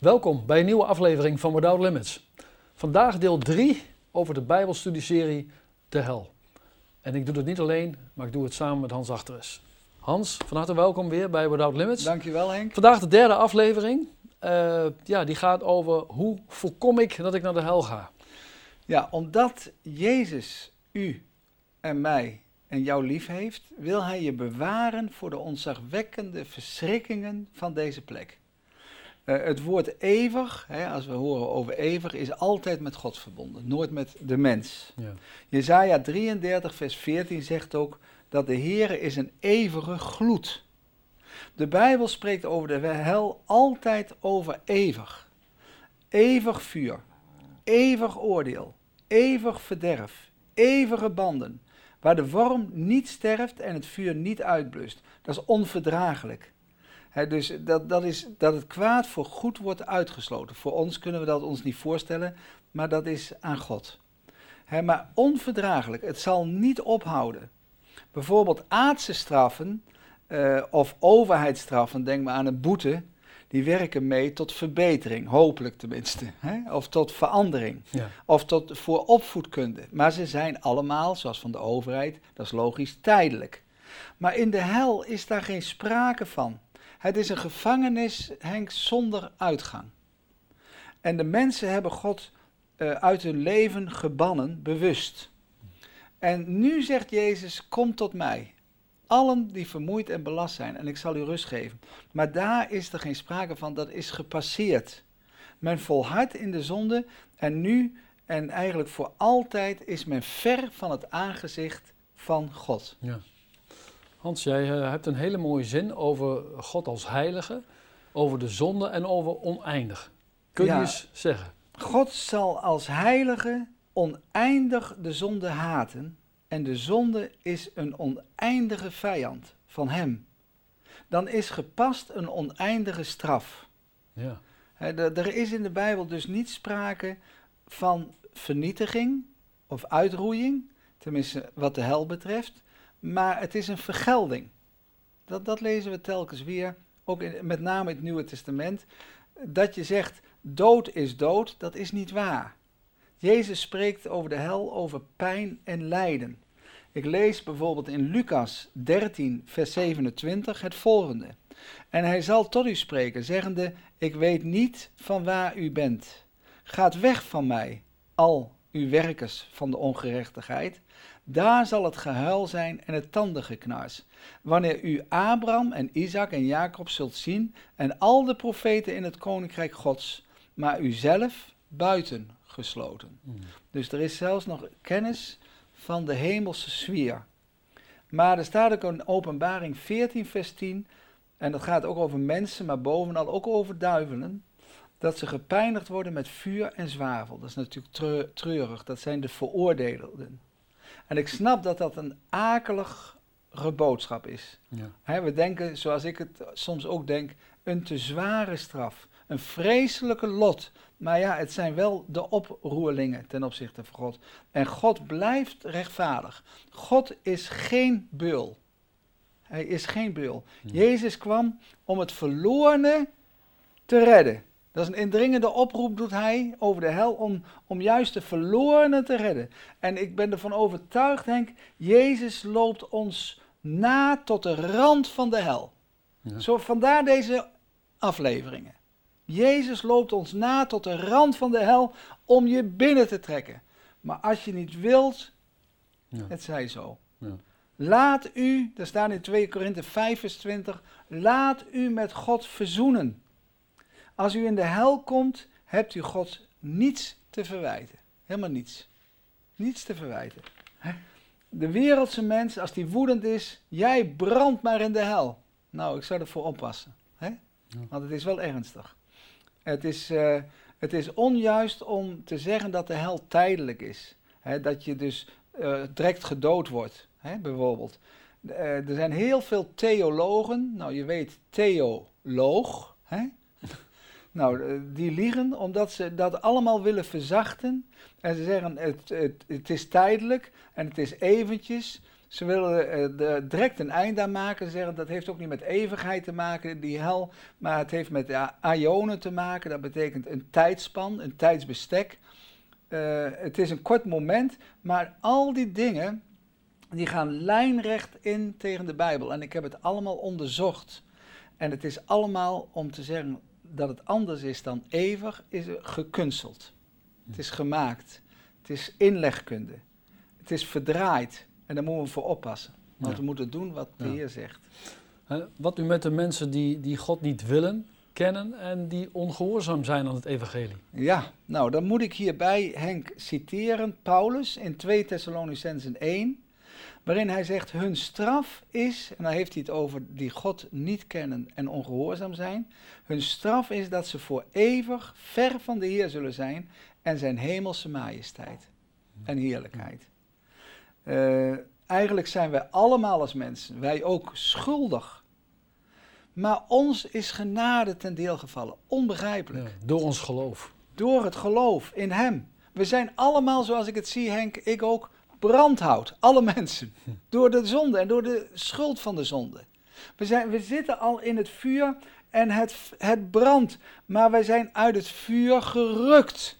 Welkom bij een nieuwe aflevering van Without Limits. Vandaag deel 3 over de Bijbelstudieserie De Hel. En ik doe het niet alleen, maar ik doe het samen met Hans Achteres. Hans, van harte welkom weer bij Without Limits. Dankjewel Henk. Vandaag de derde aflevering. Uh, ja, die gaat over hoe voorkom ik dat ik naar de hel ga. Ja, omdat Jezus u en mij en jou lief heeft, wil hij je bewaren voor de ontzagwekkende verschrikkingen van deze plek. Uh, het woord eeuwig, hè, als we horen over eeuwig, is altijd met God verbonden, nooit met de mens. Ja. Jezaja 33, vers 14 zegt ook dat de Heer is een eeuwige gloed. De Bijbel spreekt over de hel altijd over eeuwig. Eeuwig vuur, eeuwig oordeel, eeuwig verderf, eeuwige banden, waar de worm niet sterft en het vuur niet uitblust. Dat is onverdraaglijk. Dus dat, dat is dat het kwaad voor goed wordt uitgesloten. Voor ons kunnen we dat ons niet voorstellen, maar dat is aan God. maar onverdraaglijk, het zal niet ophouden. Bijvoorbeeld aardse straffen uh, of overheidsstraffen, denk maar aan een boete, die werken mee tot verbetering, hopelijk tenminste. Hè? Of tot verandering. Ja. Of tot, voor opvoedkunde. Maar ze zijn allemaal, zoals van de overheid, dat is logisch, tijdelijk. Maar in de hel is daar geen sprake van. Het is een gevangenis, Henk, zonder uitgang. En de mensen hebben God uh, uit hun leven gebannen, bewust. En nu zegt Jezus, kom tot mij. Allen die vermoeid en belast zijn, en ik zal u rust geven. Maar daar is er geen sprake van, dat is gepasseerd. Men volhardt in de zonde en nu en eigenlijk voor altijd is men ver van het aangezicht van God. Ja. Hans, jij uh, hebt een hele mooie zin over God als heilige, over de zonde en over oneindig. Kun je eens zeggen? God zal als heilige oneindig de zonde haten en de zonde is een oneindige vijand van hem, dan is gepast een oneindige straf. Ja. er is in de Bijbel dus niet sprake van vernietiging of uitroeiing, tenminste wat de hel betreft, maar het is een vergelding. Dat, dat lezen we telkens weer, ook in, met name in het Nieuwe Testament, dat je zegt dood is dood, dat is niet waar. Jezus spreekt over de hel, over pijn en lijden. Ik lees bijvoorbeeld in Lucas 13, vers 27 het volgende. En hij zal tot u spreken, zeggende: Ik weet niet van waar u bent. Gaat weg van mij, al uw werkers van de ongerechtigheid. Daar zal het gehuil zijn en het tandengeknars. Wanneer u Abraham en Isaac en Jacob zult zien en al de profeten in het koninkrijk Gods, maar u zelf buiten gesloten. Hmm. Dus er is zelfs nog kennis van de hemelse sfeer. Maar er staat ook in openbaring 14 vers 10, en dat gaat ook over mensen, maar bovenal ook over duivelen, dat ze gepijnigd worden met vuur en zwavel. Dat is natuurlijk treurig, dat zijn de veroordeelden. En ik snap dat dat een akelige boodschap is. Ja. we denken, zoals ik het soms ook denk, een te zware straf. Een vreselijke lot. Maar ja, het zijn wel de oproerlingen ten opzichte van God. En God blijft rechtvaardig. God is geen beul. Hij is geen beul. Jezus kwam om het verlorene te redden. Dat is een indringende oproep, doet hij over de hel, om, om juist de verlorene te redden. En ik ben ervan overtuigd, Henk, Jezus loopt ons na tot de rand van de hel. Zo, vandaar deze afleveringen. Jezus loopt ons na tot de rand van de hel om je binnen te trekken. Maar als je niet wilt, ja. het zij zo. Ja. Laat u, daar staat in 2 Korinthe 5 vers 20, laat u met God verzoenen. Als u in de hel komt, hebt u God niets te verwijten. Helemaal niets. Niets te verwijten. De wereldse mens, als die woedend is, jij brandt maar in de hel. Nou, ik zou ervoor oppassen. Hè? Want het is wel ernstig. Het is, uh, het is onjuist om te zeggen dat de hel tijdelijk is. dat je dus uh, direct gedood wordt, bijvoorbeeld. Uh, er zijn heel veel theologen, nou je weet theoloog, nou die liegen omdat ze dat allemaal willen verzachten. En ze zeggen het, het, het is tijdelijk en het is eventjes. Ze willen er direct een eind aan maken. Ze zeggen dat heeft ook niet met eeuwigheid te maken, die hel, maar het heeft met aionen te maken. Dat betekent een tijdspan, een tijdsbestek. Uh, het is een kort moment, maar al die dingen die gaan lijnrecht in tegen de Bijbel. En ik heb het allemaal onderzocht. En het is allemaal om te zeggen dat het anders is dan eeuwig, is gekunsteld. Het is gemaakt. Het is inlegkunde. Het is verdraaid. En daar moeten we voor oppassen. Want we moeten doen wat de Heer zegt. wat u met de mensen die, die God niet willen, kennen en die ongehoorzaam zijn aan het evangelie. Ja, nou dan moet ik hierbij Henk citeren, Paulus in 2 Thessalonicenzen 1, waarin hij zegt, hun straf is, en dan heeft hij het over die God niet kennen en ongehoorzaam zijn, hun straf is dat ze voor eeuwig ver van de Heer zullen zijn en zijn hemelse majesteit en heerlijkheid. Uh, eigenlijk zijn wij allemaal als mensen, wij ook schuldig. Maar ons is genade ten deel gevallen. Onbegrijpelijk. door ons geloof. Door het geloof in Hem. We zijn allemaal, zoals ik het zie, Henk, ik ook, brandhout. Alle mensen. Door de zonde en door de schuld van de zonde. We, zijn, we zitten al in het vuur en het, het brandt. Maar wij zijn uit het vuur gerukt.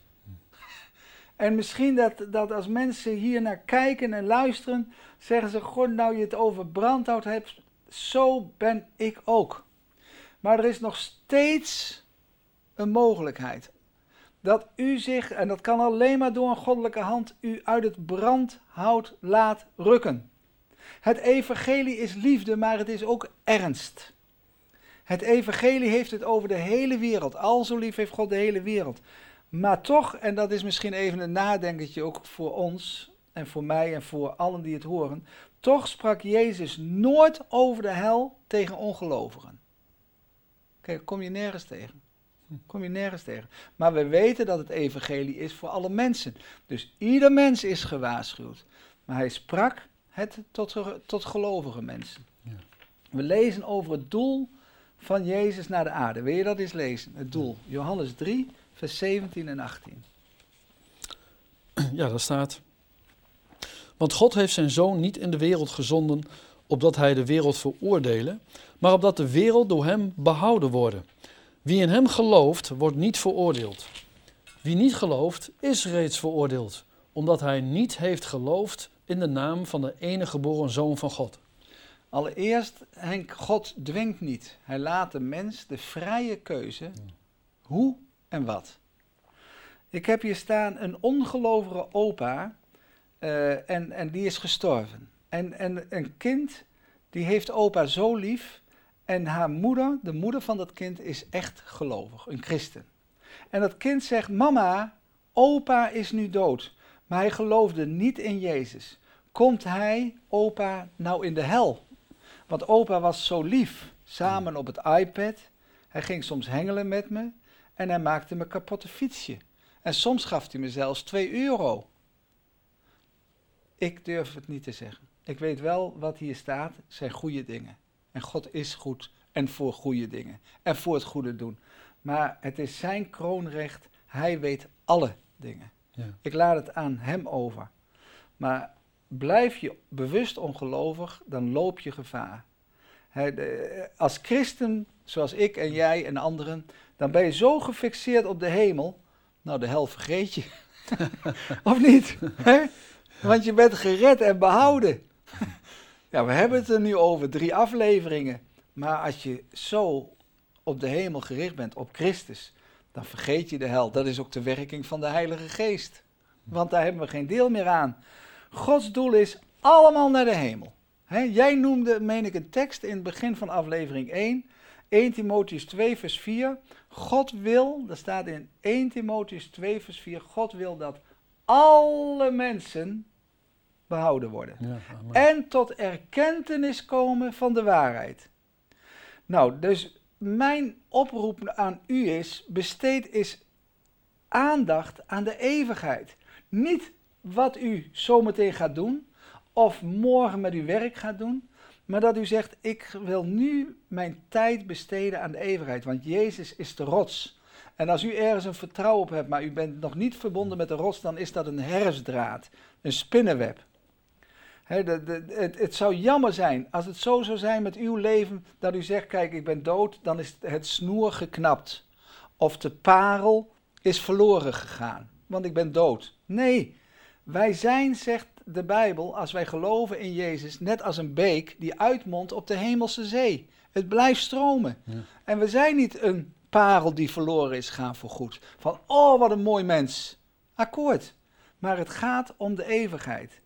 En misschien dat, dat als mensen hier naar kijken en luisteren, zeggen ze: God, nou je het over brandhout hebt, zo ben ik ook. Maar er is nog steeds een mogelijkheid. Dat u zich, en dat kan alleen maar door een goddelijke hand, u uit het brandhout laat rukken. Het evangelie is liefde, maar het is ook ernst. Het evangelie heeft het over de hele wereld. Al zo lief heeft God de hele wereld. Maar toch, en dat is misschien even een nadenkertje ook voor ons en voor mij en voor allen die het horen. Toch sprak Jezus nooit over de hel tegen ongelovigen. Kijk, kom je nergens tegen. Kom je nergens tegen. Maar we weten dat het evangelie is voor alle mensen. Dus ieder mens is gewaarschuwd. Maar hij sprak het tot, tot gelovige mensen. Ja. We lezen over het doel van Jezus naar de aarde. Wil je dat eens lezen? Het doel. Johannes 3, vers 17 en 18. Ja, daar staat. Want God heeft zijn zoon niet in de wereld gezonden opdat hij de wereld veroordelen, maar opdat de wereld door hem behouden worden. Wie in hem gelooft, wordt niet veroordeeld. Wie niet gelooft, is reeds veroordeeld, omdat hij niet heeft geloofd in de naam van de enige geboren zoon van God. Allereerst, Henk, God dwingt niet. Hij laat de mens de vrije keuze hoe en wat. Ik heb hier staan een ongelovige opa uh, en, en die is gestorven. En, en een kind, die heeft opa zo lief. En haar moeder, de moeder van dat kind, is echt gelovig, een christen. En dat kind zegt: Mama, opa is nu dood. Maar hij geloofde niet in Jezus. Komt hij, opa, nou in de hel? Want opa was zo lief, samen op het iPad. Hij ging soms hengelen met me en hij maakte me kapotte fietsje. En soms gaf hij me zelfs 2 euro. Ik durf het niet te zeggen. Ik weet wel wat hier staat, zijn goede dingen. En God is goed en voor goede dingen. En voor het goede doen. Maar het is zijn kroonrecht. Hij weet alle dingen. Ja. Ik laat het aan hem over. Maar blijf je bewust ongelovig, dan loop je gevaar. als christen, zoals ik en jij en anderen, dan ben je zo gefixeerd op de hemel. Nou, de hel vergeet je. of niet? Want je bent gered en behouden. ja, we hebben het er nu over, drie afleveringen. Maar als je zo op de hemel gericht bent, op Christus, dan vergeet je de hel. Dat is ook de werking van de Heilige Geest. Want daar hebben we geen deel meer aan. Gods doel is allemaal naar de hemel. jij noemde, meen ik, een tekst in het begin van aflevering 1. 1 Timotheus 2, vers 4. God wil, dat staat in 1 Timotheus 2, vers 4. God wil dat alle mensen behouden worden. Ja, en tot erkentenis komen van de waarheid. Nou, dus mijn oproep aan u is: besteed is aandacht aan de eeuwigheid. Niet wat u zometeen gaat doen of morgen met uw werk gaat doen, maar dat u zegt: ik wil nu mijn tijd besteden aan de eeuwigheid, want Jezus is de rots. En als u ergens een vertrouwen op hebt, maar u bent nog niet verbonden met de rots, dan is dat een herfstdraad, een spinnenweb He, de, de, het, het, zou jammer zijn als het zo zou zijn met uw leven dat u zegt, kijk, ik ben dood, dan is het snoer geknapt. Of de parel is verloren gegaan, want ik ben dood. Nee, wij zijn, zegt de Bijbel, als wij geloven in Jezus, net als een beek die uitmondt op de hemelse zee. Het blijft stromen. Ja. En we zijn niet een parel die verloren is gaan voor goed. Van, oh, wat een mooi mens. Akkoord. Maar het gaat om de eeuwigheid.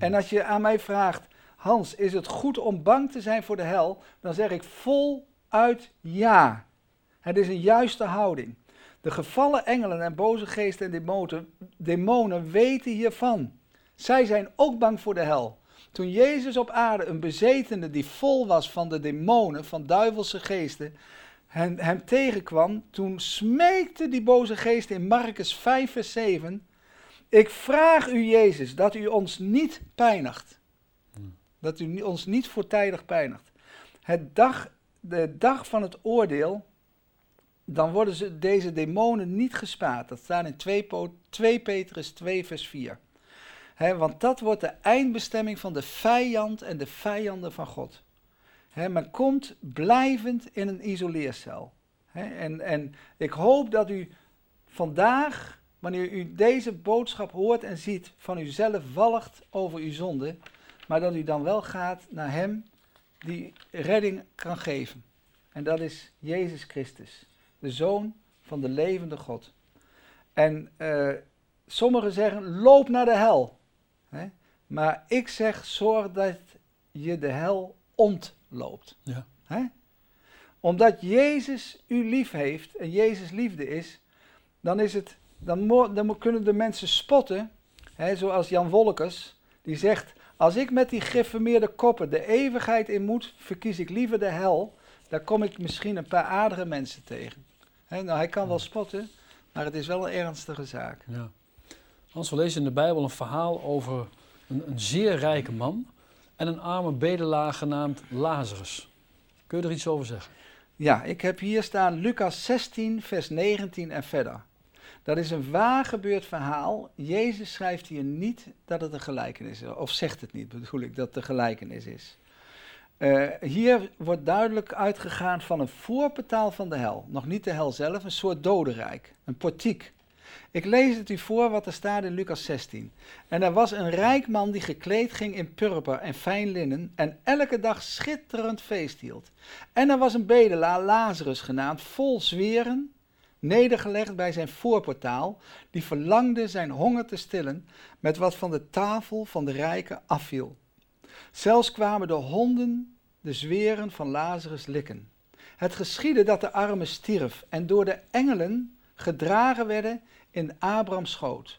En als je aan mij vraagt, Hans, is het goed om bang te zijn voor de hel? Dan zeg ik voluit ja. Het is een juiste houding. De gevallen engelen en boze geesten en demonen, demonen weten hiervan. Zij zijn ook bang voor de hel. Toen Jezus op aarde een bezetene die vol was van de demonen, van duivelse geesten, hem, hem tegenkwam, toen smeekte die boze geest in Marcus 5 vers 7, ik vraag u Jezus dat u ons niet pijnigt. Dat u ons niet voortijdig pijnigt. Het dag, de dag van het oordeel, dan worden ze, deze demonen niet gespaard. Dat staat in 2, 2 Petrus 2 vers 4 want dat wordt de eindbestemming van de vijand en de vijanden van God. He, men komt blijvend in een isoleercel. en, en ik hoop dat u vandaag, wanneer u deze boodschap hoort en ziet, van uzelf walgt over uw zonde, maar dat u dan wel gaat naar Hem die redding kan geven. En dat is Jezus Christus, de Zoon van de levende God. En uh, sommigen zeggen, loop naar de hel. Hè? Maar ik zeg, zorg dat je de hel ontloopt. Ja. Hè? Omdat Jezus u lief heeft en Jezus liefde is, dan, is het, dan, dan kunnen de mensen spotten, hè, zoals Jan Wolkers, die zegt, als ik met die geformeerde koppen de eeuwigheid in moet, verkies ik liever de hel, dan kom ik misschien een paar aardige mensen tegen. Hè, nou, hij kan wel spotten, maar het is wel een ernstige zaak. Ja. Hans, we lezen in de Bijbel een verhaal over een, een zeer rijke man en een arme bedelaar genaamd Lazarus. Kun je er iets over zeggen? Ja, ik heb hier staan Lucas 16, vers 19 en verder. Dat is een waar gebeurd verhaal. Jezus schrijft hier niet dat het een gelijkenis is, of zegt het niet, bedoel ik, dat het een gelijkenis is. Uh, hier wordt duidelijk uitgegaan van een voorportaal van de hel. Nog niet de hel zelf, een soort dodenrijk, een portiek. Ik lees het u voor wat er staat in Lucas 16. En er was een rijk man die gekleed ging in purper en fijn linnen en elke dag schitterend feest hield. En er was een bedelaar, Lazarus genaamd, vol zweren, nedergelegd bij zijn voorportaal, die verlangde zijn honger te stillen met wat van de tafel van de rijken afviel. Zelfs kwamen de honden de zweren van Lazarus likken. Het geschiedde dat de arme stierf en door de engelen gedragen werden in Abrahams schoot.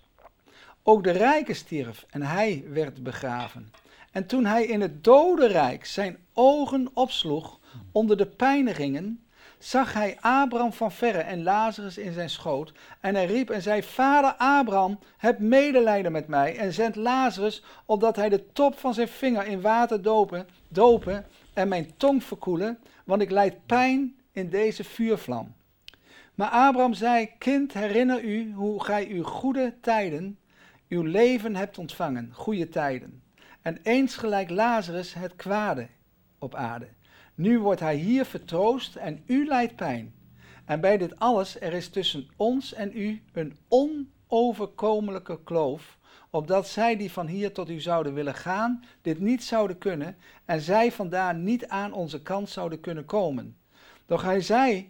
Ook de rijke stierf en hij werd begraven. En toen hij in het dodenrijk zijn ogen opsloeg onder de pijnigingen, zag hij Abraham van verre en Lazarus in zijn schoot. En hij riep en zei, Vader Abraham, heb medelijden met mij en zend Lazarus, opdat hij de top van zijn vinger in water dopen, dopen en mijn tong verkoelen, want ik lijd pijn in deze vuurvlam. Maar Abraham zei: Kind, herinner u hoe gij uw goede tijden, uw leven hebt ontvangen, goede tijden. En eens gelijk Lazarus het kwade op aarde. Nu wordt hij hier vertroost en u lijdt pijn. En bij dit alles, er is tussen ons en u een onoverkomelijke kloof, opdat zij die van hier tot u zouden willen gaan, dit niet zouden kunnen, en zij vandaar niet aan onze kant zouden kunnen komen. Doch hij zei,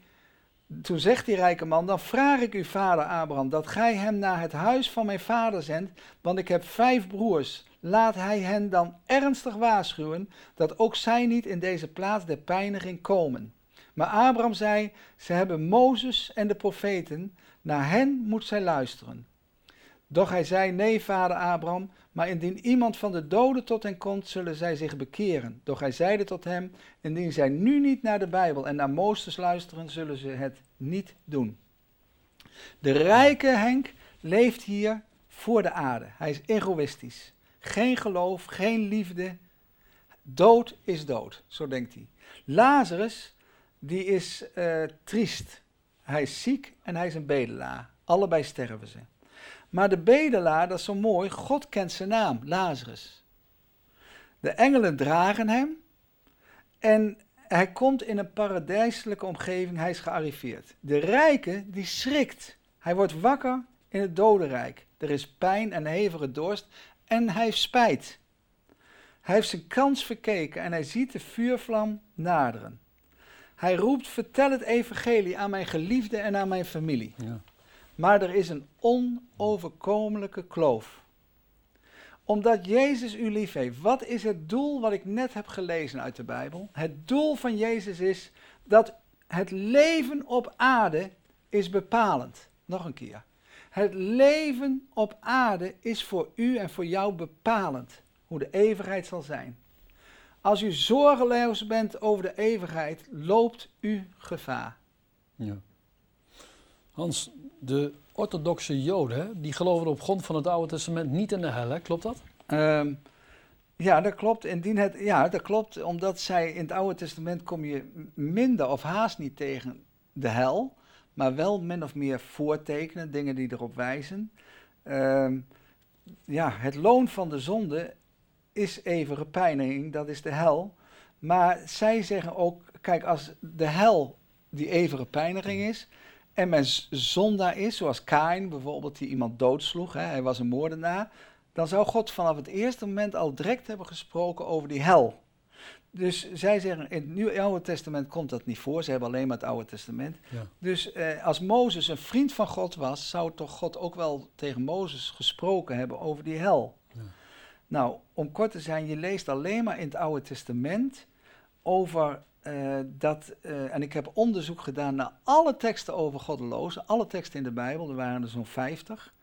toen zegt die rijke man, dan vraag ik u, vader Abraham, dat gij hem naar het huis van mijn vader zendt, want ik heb vijf broers. Laat hij hen dan ernstig waarschuwen, dat ook zij niet in deze plaats der pijniging komen. Maar Abraham zei, ze hebben Mozes en de profeten, naar hen moet zij luisteren. Doch hij zei, nee, vader Abraham, maar indien iemand van de doden tot hen komt, zullen zij zich bekeren. Doch hij zeide tot hem, indien zij nu niet naar de Bijbel en naar Mozes luisteren, zullen ze het niet doen. De rijke Henk leeft hier voor de aarde. Hij is egoïstisch. Geen geloof, geen liefde. Dood is dood, zo denkt hij. Lazarus, die is uh, triest. Hij is ziek en hij is een bedelaar. Allebei sterven ze. Maar de bedelaar, dat is zo mooi, God kent zijn naam, Lazarus. De engelen dragen hem en hij komt in een paradijselijke omgeving, hij is gearriveerd. De rijke, die schrikt. Hij wordt wakker in het dodenrijk. Er is pijn en hevige dorst en hij heeft spijt. Hij heeft zijn kans verkeken en hij ziet de vuurvlam naderen. Hij roept, vertel het evangelie aan mijn geliefde en aan mijn familie. Ja. Maar er is een onoverkomelijke kloof. Omdat Jezus u lief heeft. Wat is het doel wat ik net heb gelezen uit de Bijbel? Het doel van Jezus is dat het leven op aarde is bepalend. Nog een keer. Het leven op aarde is voor u en voor jou bepalend. Hoe de eeuwigheid zal zijn. Als u zorgeloos bent over de eeuwigheid, loopt u gevaar. Ja. Hans, de orthodoxe Joden, die geloven op grond van het Oude Testament niet in de hel, hè? klopt dat? Ehm, ja, dat klopt. Indien het, ja, dat klopt. Omdat zij in het Oude Testament kom je minder of haast niet tegen de hel, maar wel min of meer voortekenen, dingen die erop wijzen. Ehm, ja, het loon van de zonde is eeuwige pijniging, dat is de hel. Maar zij zeggen ook, kijk, als de hel die eeuwige pijniging is, en men zondaar is, zoals Kain bijvoorbeeld, die iemand doodsloeg, hè, hij was een moordenaar, dan zou God vanaf het eerste moment al direct hebben gesproken over die hel. Dus zij zeggen, in het Nieuwe Oude Testament komt dat niet voor, ze hebben alleen maar het Oude Testament. Ja. Dus eh, als Mozes een vriend van God was, zou toch God ook wel tegen Mozes gesproken hebben over die hel. Ja. Nou, om kort te zijn, je leest alleen maar in het Oude Testament over eh, dat, eh, en ik heb onderzoek gedaan naar alle teksten over goddelozen, alle teksten in de Bijbel, er waren er zo'n 50.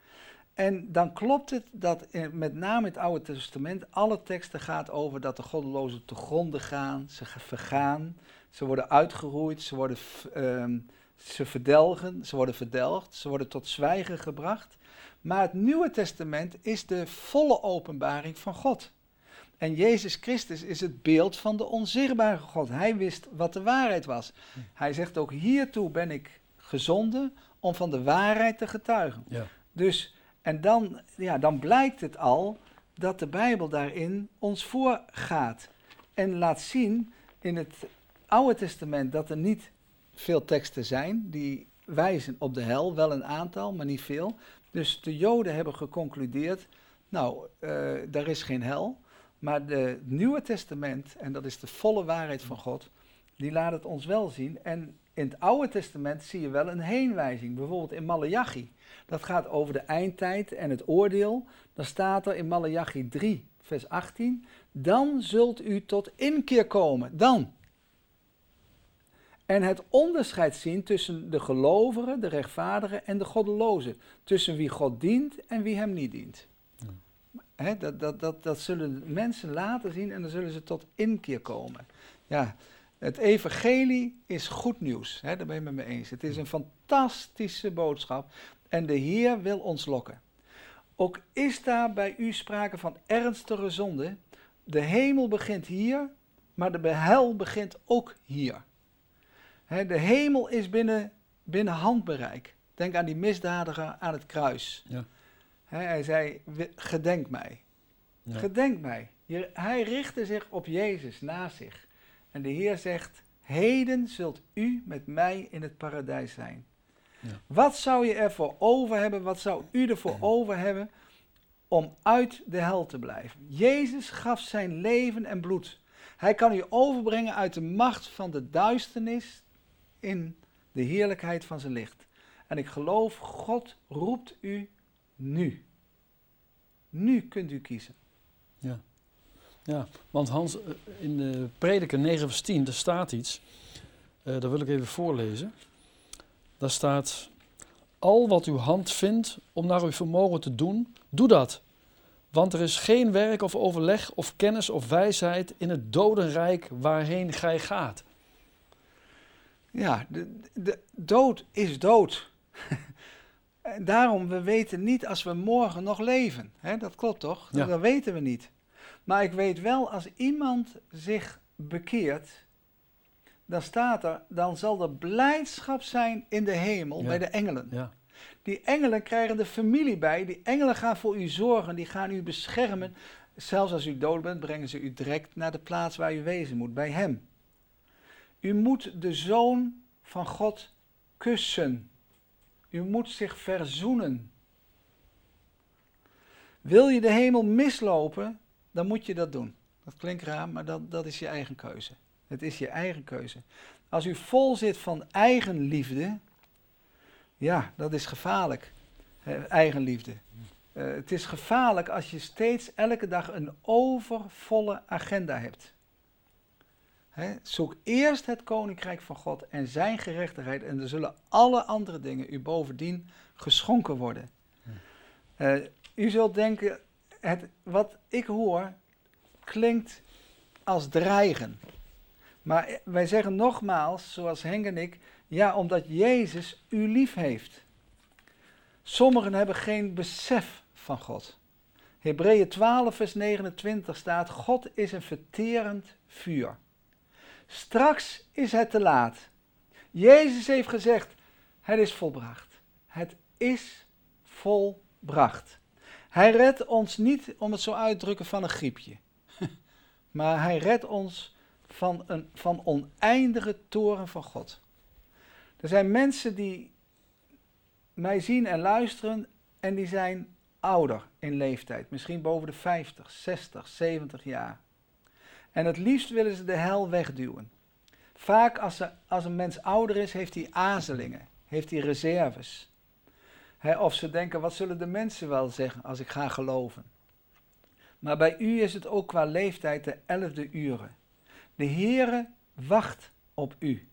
En dan klopt het dat met name het Oude Testament alle teksten gaat over dat de goddelozen te gronden gaan, ze vergaan, ze worden uitgeroeid, ze worden ehm, ze verdelgen, ze worden verdelgd, ze worden tot zwijgen gebracht. Maar het Nieuwe Testament is de volle openbaring van God. En Jezus Christus is het beeld van de onzichtbare God. Hij wist wat de waarheid was. Hij zegt ook: Hiertoe ben ik gezonden om van de waarheid te getuigen. Ja. Dus, en dan, ja, dan blijkt het al dat de Bijbel daarin ons voorgaat. En laat zien in het Oude Testament dat er niet veel teksten zijn die wijzen op de hel. Wel een aantal, maar niet veel. Dus de Joden hebben geconcludeerd, nou, eh daar is geen hel. Maar het Nieuwe Testament, en dat is de volle waarheid van God, die laat het ons wel zien. En in het Oude Testament zie je wel een heenwijzing. Bijvoorbeeld in Malachi. Dat gaat over de eindtijd en het oordeel. Dan staat er in Malachi 3, vers 18. Dan zult u tot inkeer komen. Dan. En het onderscheid zien tussen de gelovigen, de rechtvaardigen en de goddelozen. Tussen wie God dient en wie hem niet dient. Dat, dat, dat, dat zullen mensen laten zien en dan zullen ze tot inkeer komen. Ja, het evangelie is goed nieuws. Hè, daar ben je het met me eens. Het is een fantastische boodschap en de Heer wil ons lokken. Ook is daar bij u sprake van ernstige zonde. De hemel begint hier, maar de hel begint ook hier. Hè, de hemel is binnen, binnen handbereik. Denk aan die misdadiger aan het kruis. Ja. Hè, hij zei, "We- gedenk mij. Ja. Gedenk mij. Je- hij richtte zich op Jezus naast zich. En de Heer zegt, heden zult u met mij in het paradijs zijn. Ja. Wat zou je ervoor over hebben, wat zou u ervoor over hebben om uit de hel te blijven? Jezus gaf zijn leven en bloed. Hij kan u overbrengen uit de macht van de duisternis in de heerlijkheid van zijn licht. En ik geloof, God roept u nu. Nu kunt u kiezen. Ja. Ja, want Hans, eh, in de prediker 9 vers 10, daar staat iets. Eh dat wil ik even voorlezen. Daar staat, al wat uw hand vindt om naar uw vermogen te doen, doe dat. Want er is geen werk of overleg of kennis of wijsheid in het dodenrijk waarheen gij gaat. Ja, de, de dood is dood. En Daarom, we weten niet als we morgen nog leven. Hè, dat klopt toch? Ja. Dat weten we niet. Maar ik weet wel, als iemand zich bekeert, dan staat er, dan zal er blijdschap zijn in de hemel Ja. bij de engelen. Ja, Die engelen krijgen de familie bij, die engelen gaan voor u zorgen, die gaan u beschermen. zelfs als u dood bent, brengen ze u direct naar de plaats waar u wezen moet, bij Hem. U moet de Zoon van God kussen. U moet zich verzoenen. Wil je de hemel mislopen, dan moet je dat doen. Dat klinkt raar, maar dat, dat is je eigen keuze. Het is je eigen keuze. Als u vol zit van eigenliefde, ja, dat is gevaarlijk. eigenliefde. Uh, het is gevaarlijk als je steeds elke dag een overvolle agenda hebt. zoek eerst het koninkrijk van God en zijn gerechtigheid en dan zullen alle andere dingen u bovendien geschonken worden. Uh, u zult denken, het, wat ik hoor klinkt als dreigen. Maar wij zeggen nogmaals, zoals Henk en ik, ja, omdat Jezus u lief heeft. Sommigen hebben geen besef van God. Hebreeën 12, vers 29 staat: God is een verterend vuur. Straks is het te laat. Jezus heeft gezegd: Het is volbracht. Het is volbracht. Hij redt ons niet, om het zo uit te drukken, van een griepje. maar hij redt ons van een van oneindige toren van God. Er zijn mensen die mij zien en luisteren en die zijn ouder in leeftijd, misschien boven de 50, 60, 70 jaar. En het liefst willen ze de hel wegduwen. Vaak als, ze, als een mens ouder is, heeft hij azelingen, heeft hij reserves. Of ze denken, wat zullen de mensen wel zeggen als ik ga geloven? Maar bij u is het ook qua leeftijd de elfde uren. De Heere wacht op u.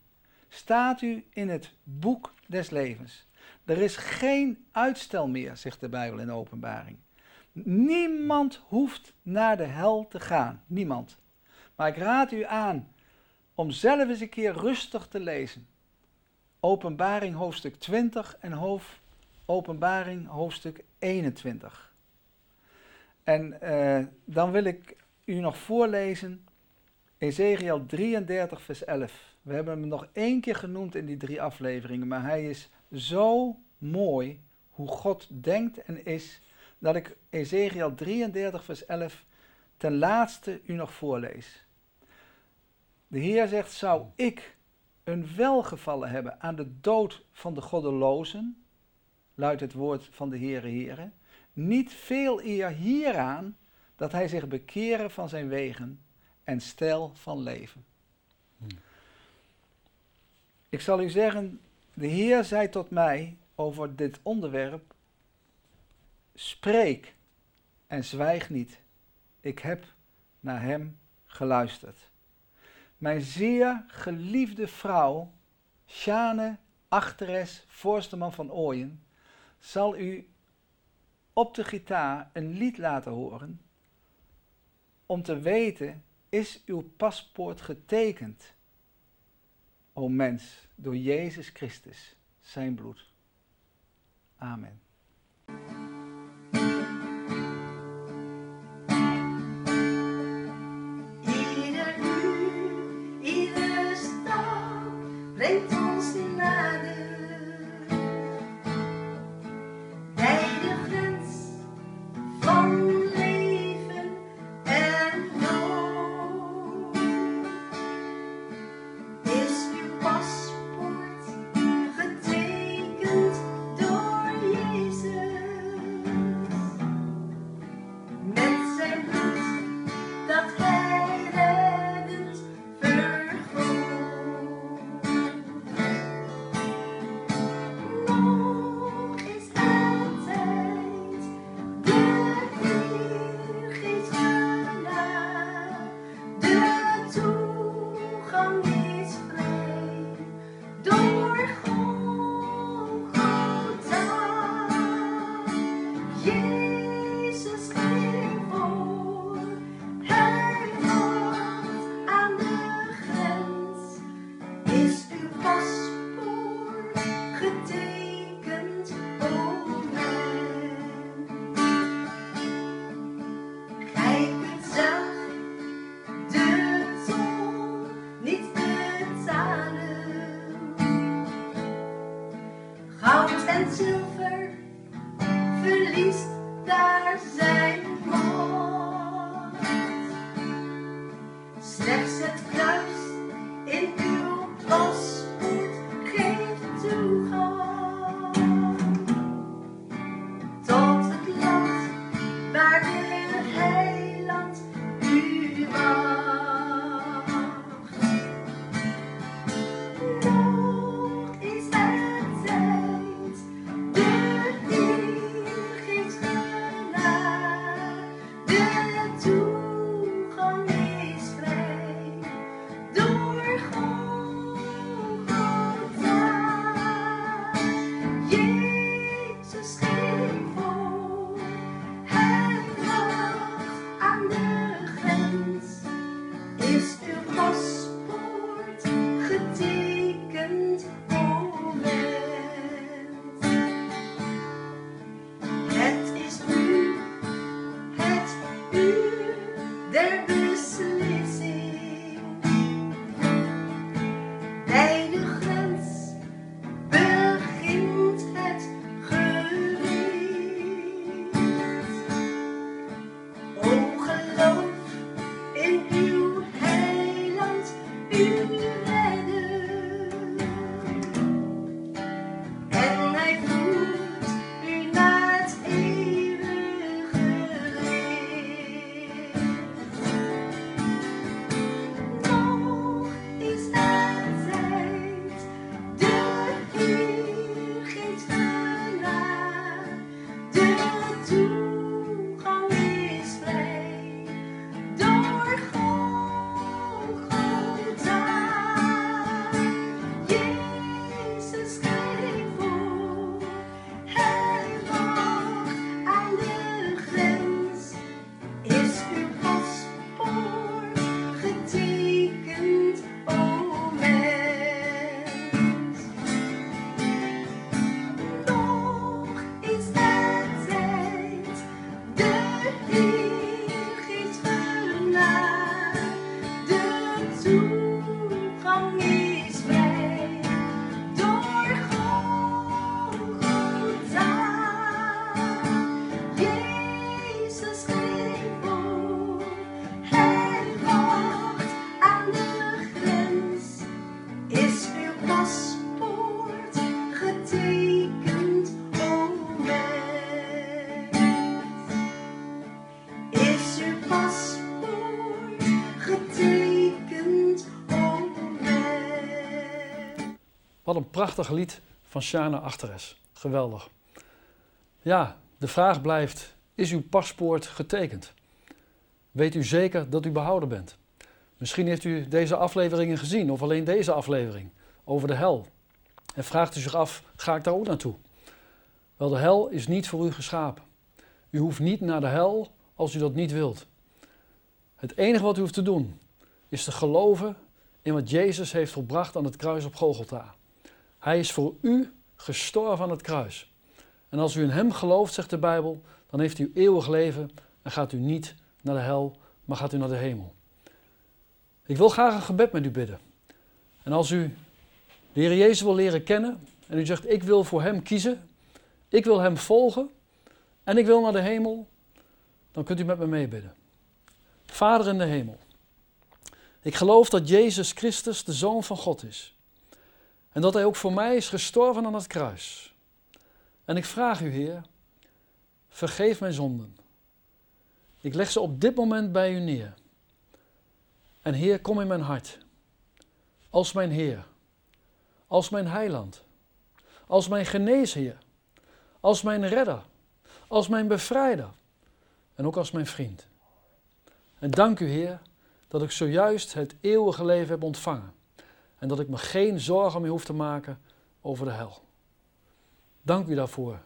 Staat u in het boek des levens. Er is geen uitstel meer, zegt de Bijbel in openbaring. Niemand hoeft naar de hel te gaan. Niemand. Maar ik raad u aan om zelf eens een keer rustig te lezen. Openbaring hoofdstuk 20 en hoofd, openbaring hoofdstuk 21. En uh, dan wil ik u nog voorlezen Ezekiel 33, vers 11. We hebben hem nog één keer genoemd in die drie afleveringen, maar hij is zo mooi hoe God denkt en is, dat ik Ezekiel 33, vers 11 ten laatste u nog voorlees. De Heer zegt, zou ik een welgevallen hebben aan de dood van de goddelozen, luidt het woord van de Heere Heere, niet veel eer hieraan dat hij zich bekeren van zijn wegen en stijl van leven. Ik zal u zeggen, de Heer zei tot mij over dit onderwerp, spreek en zwijg niet. Ik heb naar hem geluisterd. Mijn zeer geliefde vrouw, Sjane Achteres, voorsteman van Ooyen, zal u op de gitaar een lied laten horen om te weten is uw paspoort getekend, o mens, door Jezus Christus, zijn bloed. Amen. Zilver verliest daar zijn mooi. Wat een prachtig lied van Shana Achteres. Geweldig. Ja, de vraag blijft: is uw paspoort getekend? Weet u zeker dat u behouden bent? Misschien heeft u deze afleveringen gezien of alleen deze aflevering over de hel. En vraagt u zich af: ga ik daar ook naartoe? Wel, de hel is niet voor u geschapen. U hoeft niet naar de hel als u dat niet wilt. Het enige wat u hoeft te doen is te geloven in wat Jezus heeft volbracht aan het kruis op Golgotha. Hij is voor u gestorven aan het kruis. En als u in Hem gelooft, zegt de Bijbel, dan heeft u eeuwig leven en gaat u niet naar de hel, maar gaat u naar de hemel. Ik wil graag een gebed met u bidden. En als u de Heer Jezus wil leren kennen en u zegt, ik wil voor Hem kiezen, ik wil Hem volgen en ik wil naar de hemel, dan kunt u met me meebidden. Vader in de hemel, ik geloof dat Jezus Christus de Zoon van God is. En dat Hij ook voor mij is gestorven aan het kruis. En ik vraag u, Heer, vergeef mijn zonden. Ik leg ze op dit moment bij u neer. En Heer, kom in mijn hart. Als mijn Heer. Als mijn heiland. Als mijn geneesheer. Als mijn redder. Als mijn bevrijder. En ook als mijn vriend. En dank u, Heer, dat ik zojuist het eeuwige leven heb ontvangen en dat ik me geen zorgen meer hoef te maken over de hel. Dank u daarvoor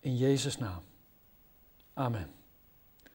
in Jezus' naam. Amen.